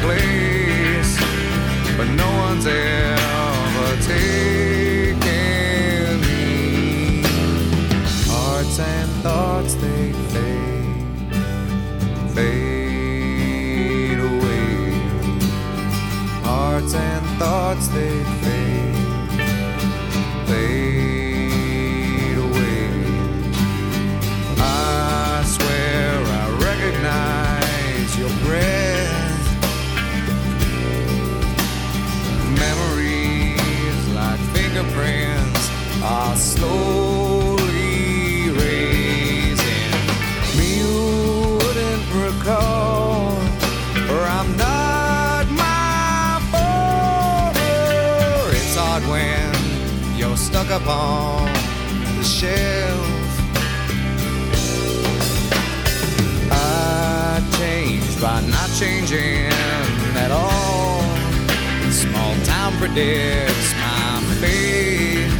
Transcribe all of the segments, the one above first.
place, but no one's there. on the shelf. I changed by not changing at all. Small town predicts my fate.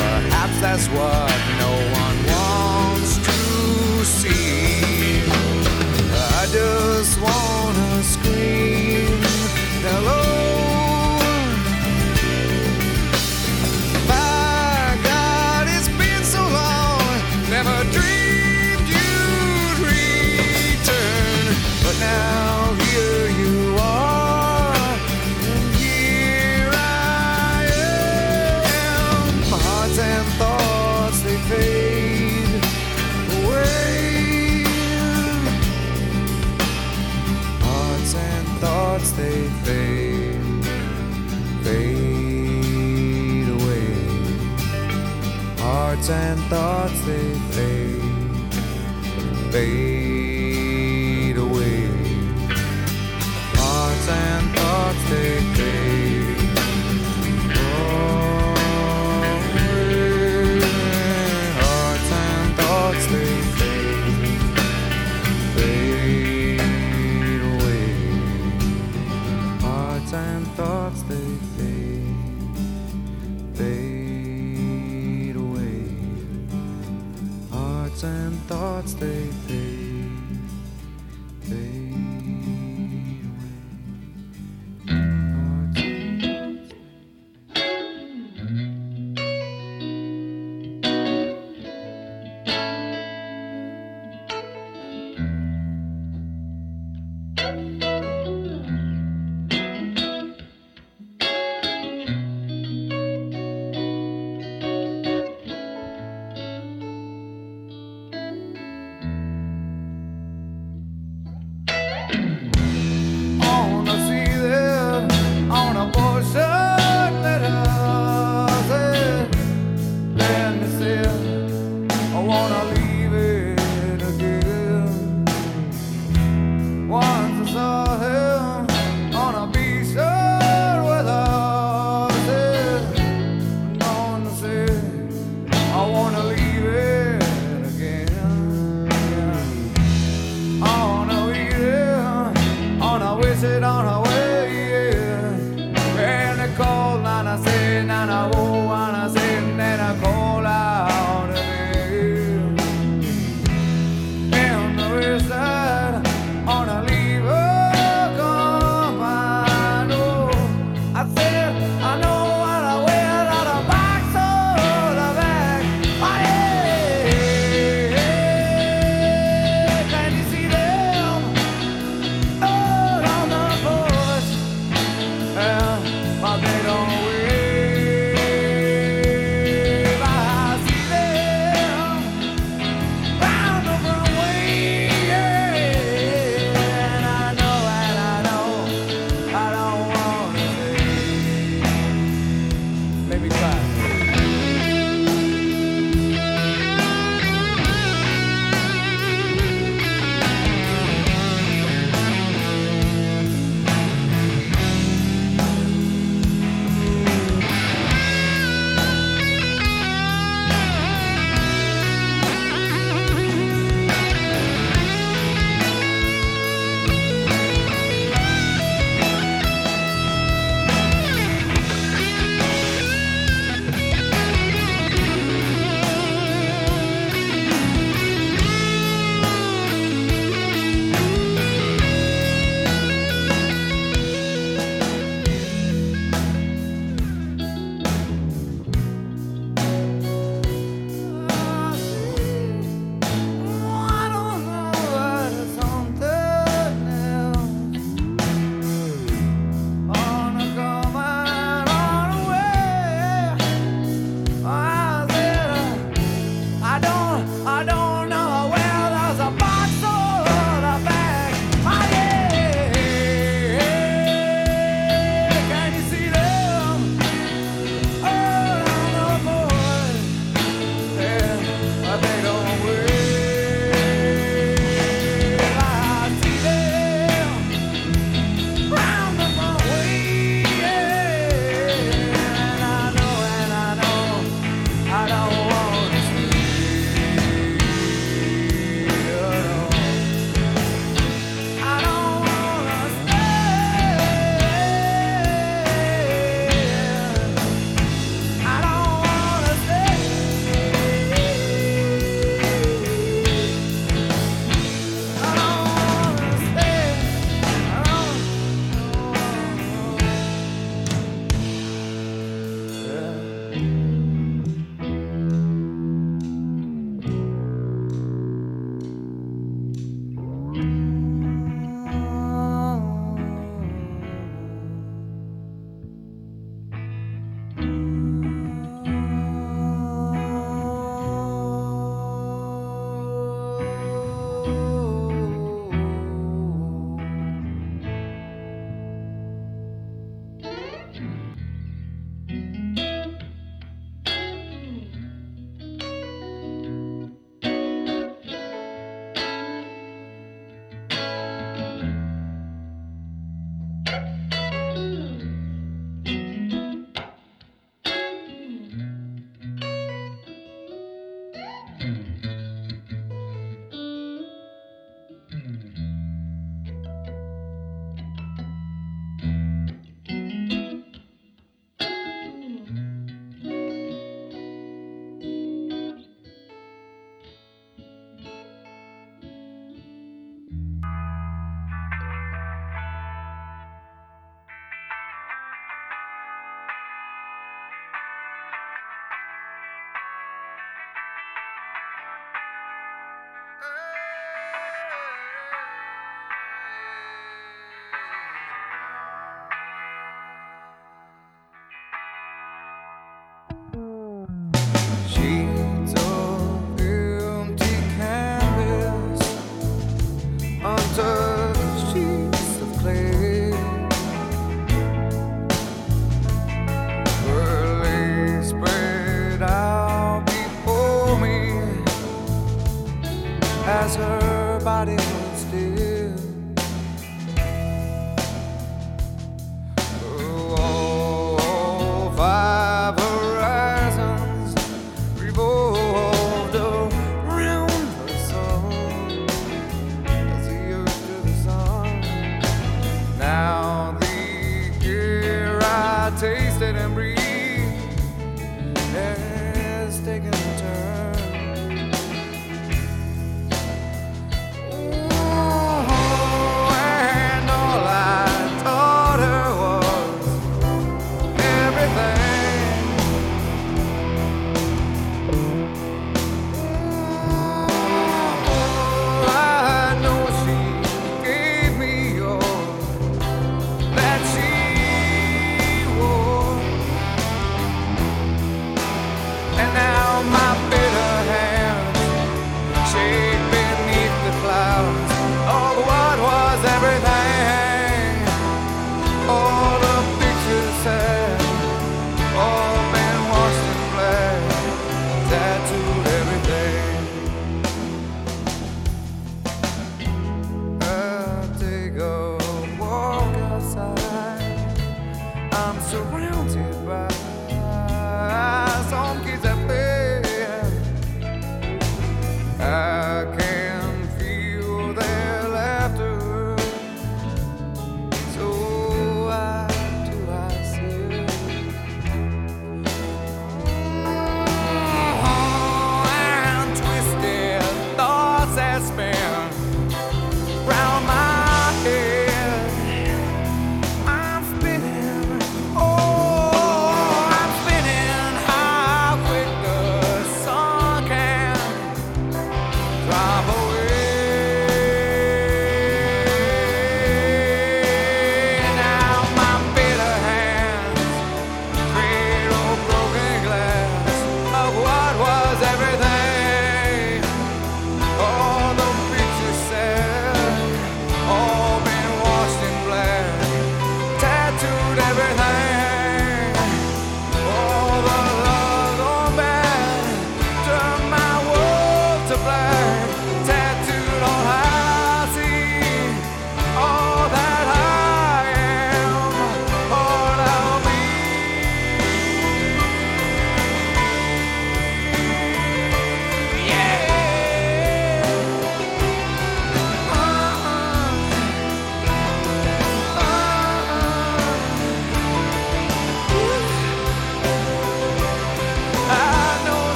Perhaps that's what no one wants to see. I just wanna scream. Hello. thought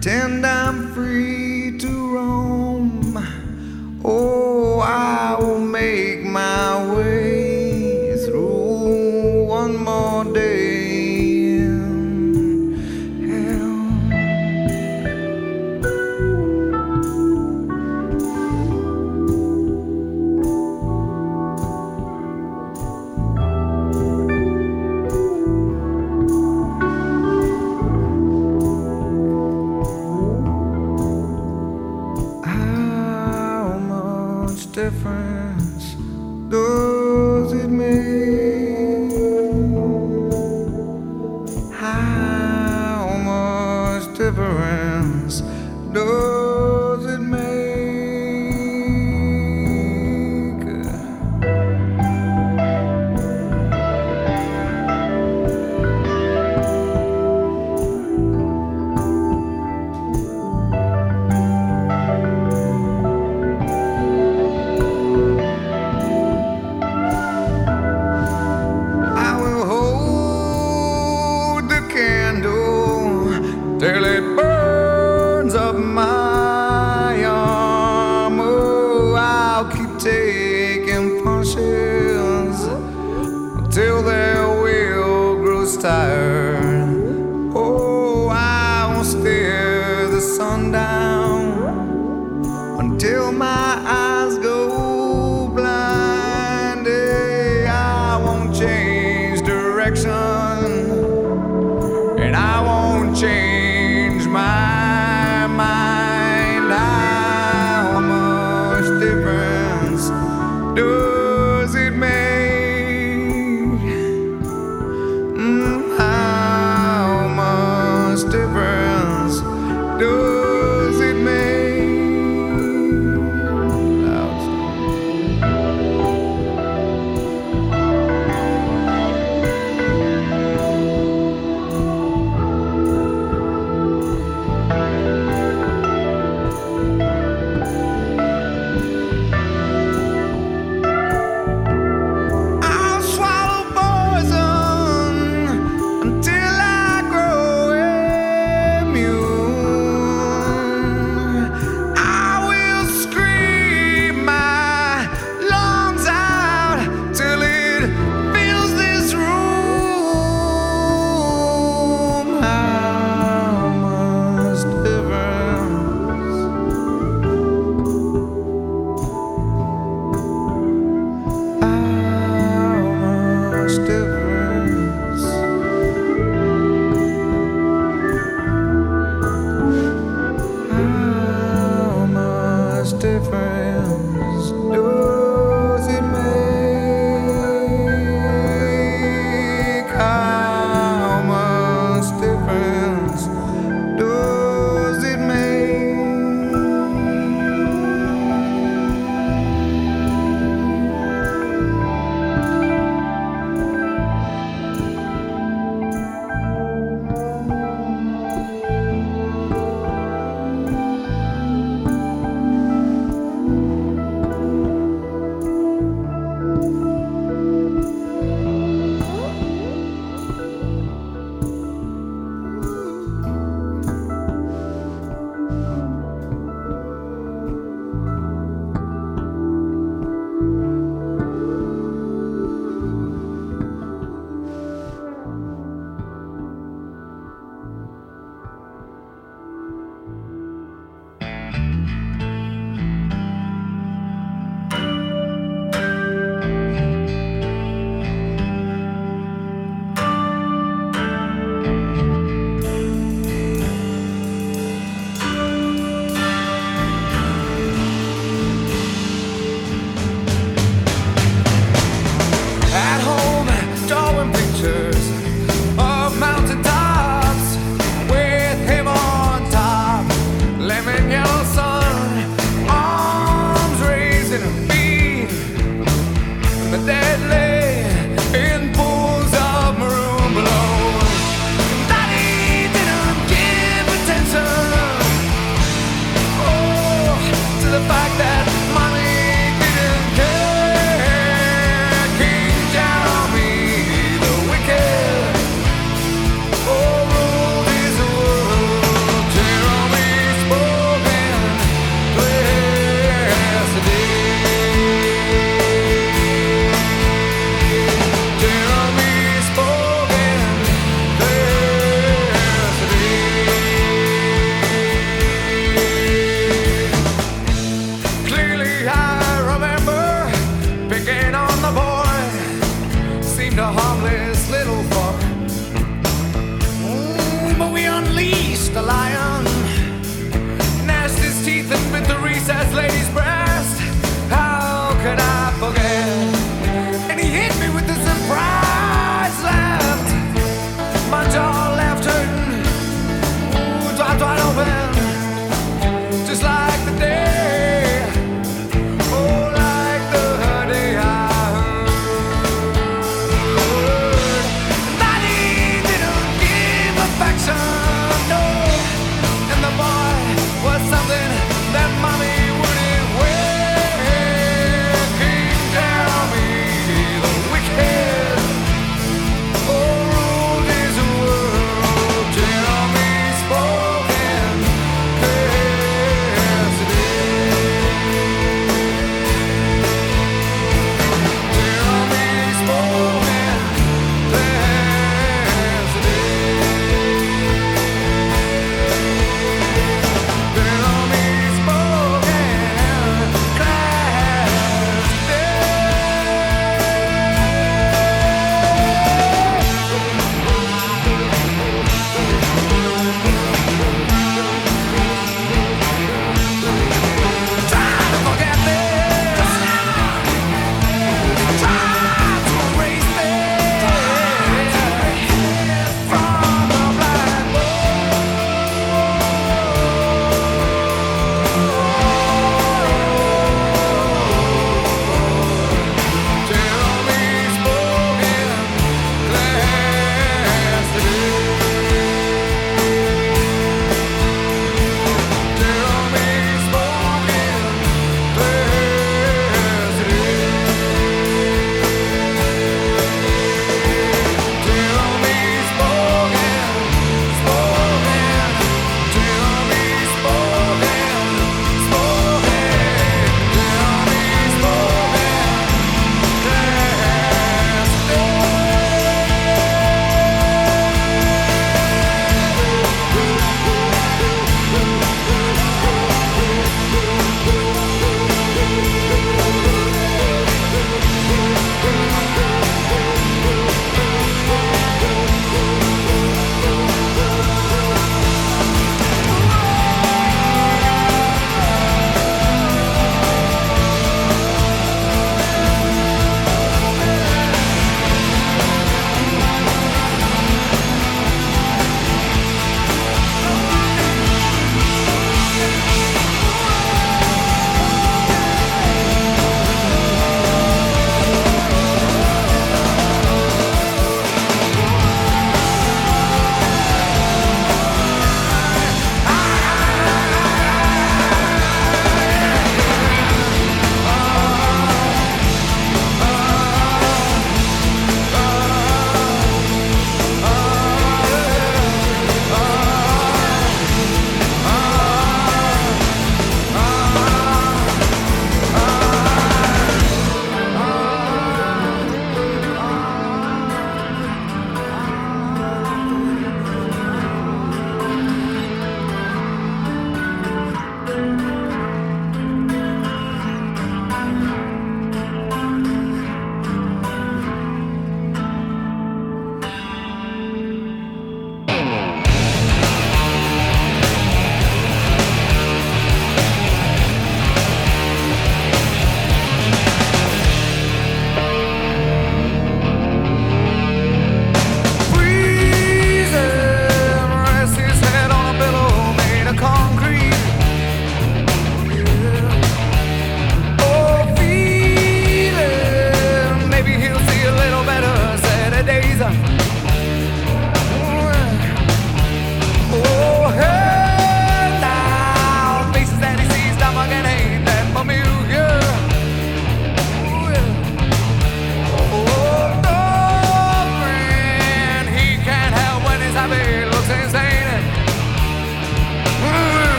pretend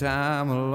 time alone,